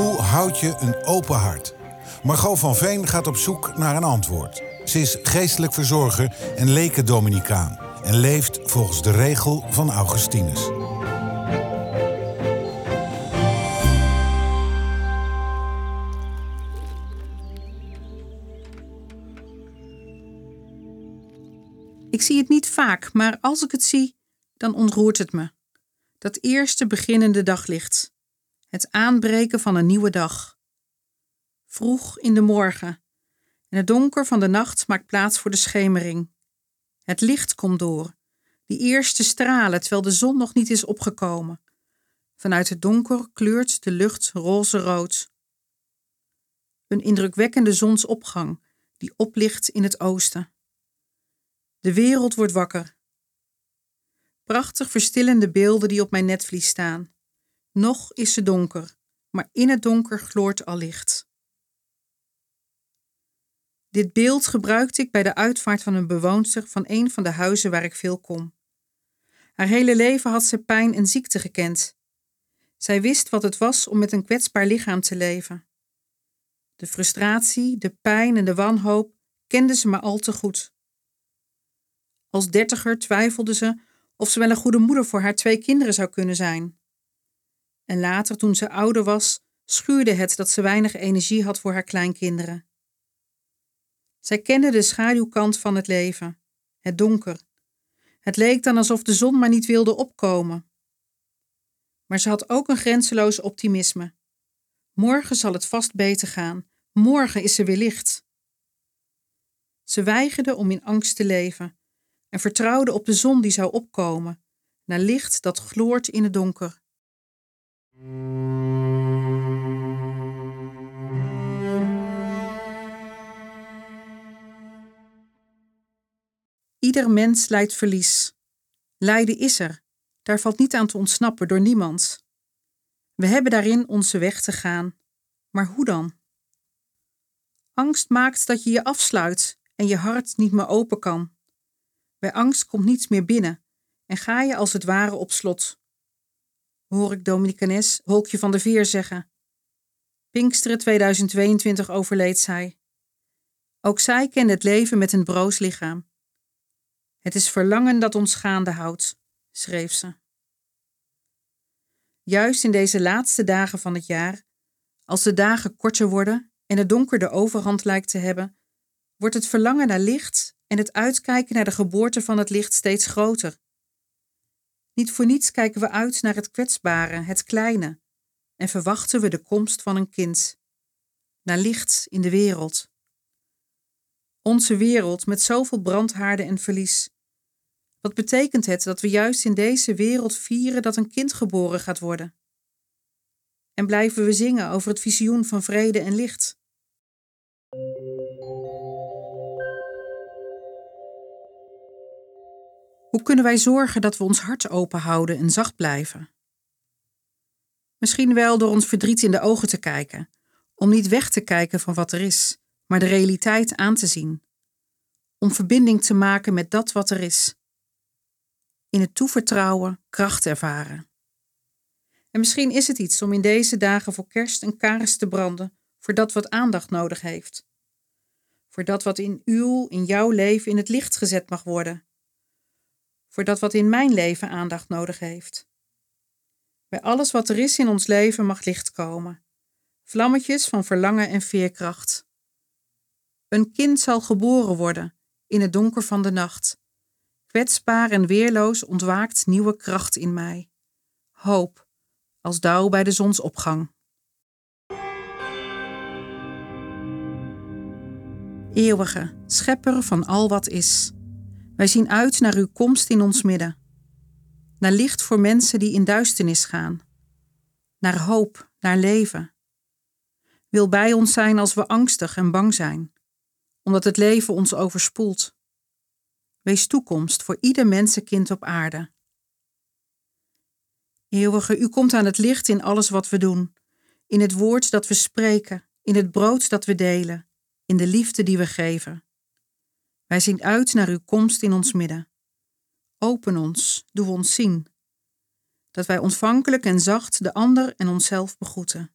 Hoe houd je een open hart? Margot van Veen gaat op zoek naar een antwoord. Ze is geestelijk verzorger en leken Dominicaan en leeft volgens de regel van Augustinus. Ik zie het niet vaak, maar als ik het zie, dan ontroert het me. Dat eerste beginnende daglicht. Het aanbreken van een nieuwe dag. Vroeg in de morgen. En het donker van de nacht maakt plaats voor de schemering. Het licht komt door. Die eerste stralen terwijl de zon nog niet is opgekomen. Vanuit het donker kleurt de lucht roze-rood. Een indrukwekkende zonsopgang die oplicht in het oosten. De wereld wordt wakker. Prachtig verstillende beelden die op mijn netvlies staan. Nog is ze donker, maar in het donker gloort al licht. Dit beeld gebruikte ik bij de uitvaart van een bewoonster van een van de huizen waar ik veel kom. Haar hele leven had ze pijn en ziekte gekend. Zij wist wat het was om met een kwetsbaar lichaam te leven. De frustratie, de pijn en de wanhoop kende ze maar al te goed. Als dertiger twijfelde ze of ze wel een goede moeder voor haar twee kinderen zou kunnen zijn. En later, toen ze ouder was, schuurde het dat ze weinig energie had voor haar kleinkinderen. Zij kende de schaduwkant van het leven, het donker. Het leek dan alsof de zon maar niet wilde opkomen. Maar ze had ook een grenzeloos optimisme. Morgen zal het vast beter gaan, morgen is er weer licht. Ze weigerde om in angst te leven en vertrouwde op de zon die zou opkomen, naar licht dat gloort in het donker. Ieder mens lijdt verlies. Lijden is er, daar valt niet aan te ontsnappen door niemand. We hebben daarin onze weg te gaan, maar hoe dan? Angst maakt dat je je afsluit en je hart niet meer open kan. Bij angst komt niets meer binnen en ga je als het ware op slot. Hoor ik Dominicanes Holkje van de Veer zeggen. Pinksteren 2022 overleed zij. Ook zij kende het leven met een broos lichaam. Het is verlangen dat ons gaande houdt, schreef ze. Juist in deze laatste dagen van het jaar, als de dagen korter worden en het donker de overhand lijkt te hebben, wordt het verlangen naar licht en het uitkijken naar de geboorte van het licht steeds groter. Niet voor niets kijken we uit naar het kwetsbare, het kleine, en verwachten we de komst van een kind, naar licht in de wereld. Onze wereld met zoveel brandhaarden en verlies. Wat betekent het dat we juist in deze wereld vieren dat een kind geboren gaat worden? En blijven we zingen over het visioen van vrede en licht? Hoe kunnen wij zorgen dat we ons hart open houden en zacht blijven? Misschien wel door ons verdriet in de ogen te kijken, om niet weg te kijken van wat er is, maar de realiteit aan te zien. Om verbinding te maken met dat wat er is. In het toevertrouwen kracht ervaren. En misschien is het iets om in deze dagen voor kerst een kaars te branden voor dat wat aandacht nodig heeft. Voor dat wat in uw, in jouw leven in het licht gezet mag worden voor dat wat in mijn leven aandacht nodig heeft. Bij alles wat er is in ons leven mag licht komen. Vlammetjes van verlangen en veerkracht. Een kind zal geboren worden in het donker van de nacht. Kwetsbaar en weerloos ontwaakt nieuwe kracht in mij. Hoop, als dauw bij de zonsopgang. Eeuwige, schepper van al wat is. Wij zien uit naar uw komst in ons midden. Naar licht voor mensen die in duisternis gaan. naar hoop, naar leven. Wil bij ons zijn als we angstig en bang zijn, omdat het leven ons overspoelt. Wees toekomst voor ieder mensenkind op aarde. Eeuwige, u komt aan het licht in alles wat we doen, in het woord dat we spreken, in het brood dat we delen, in de liefde die we geven. Wij zien uit naar uw komst in ons midden. Open ons, doe ons zien, dat wij ontvankelijk en zacht de ander en onszelf begroeten.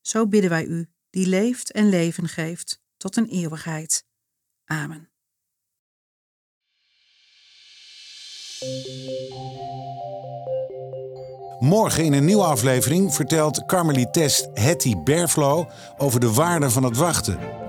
Zo bidden wij u, die leeft en leven geeft, tot een eeuwigheid. Amen. Morgen in een nieuwe aflevering vertelt Carmelites Hetty Berflo over de waarde van het wachten.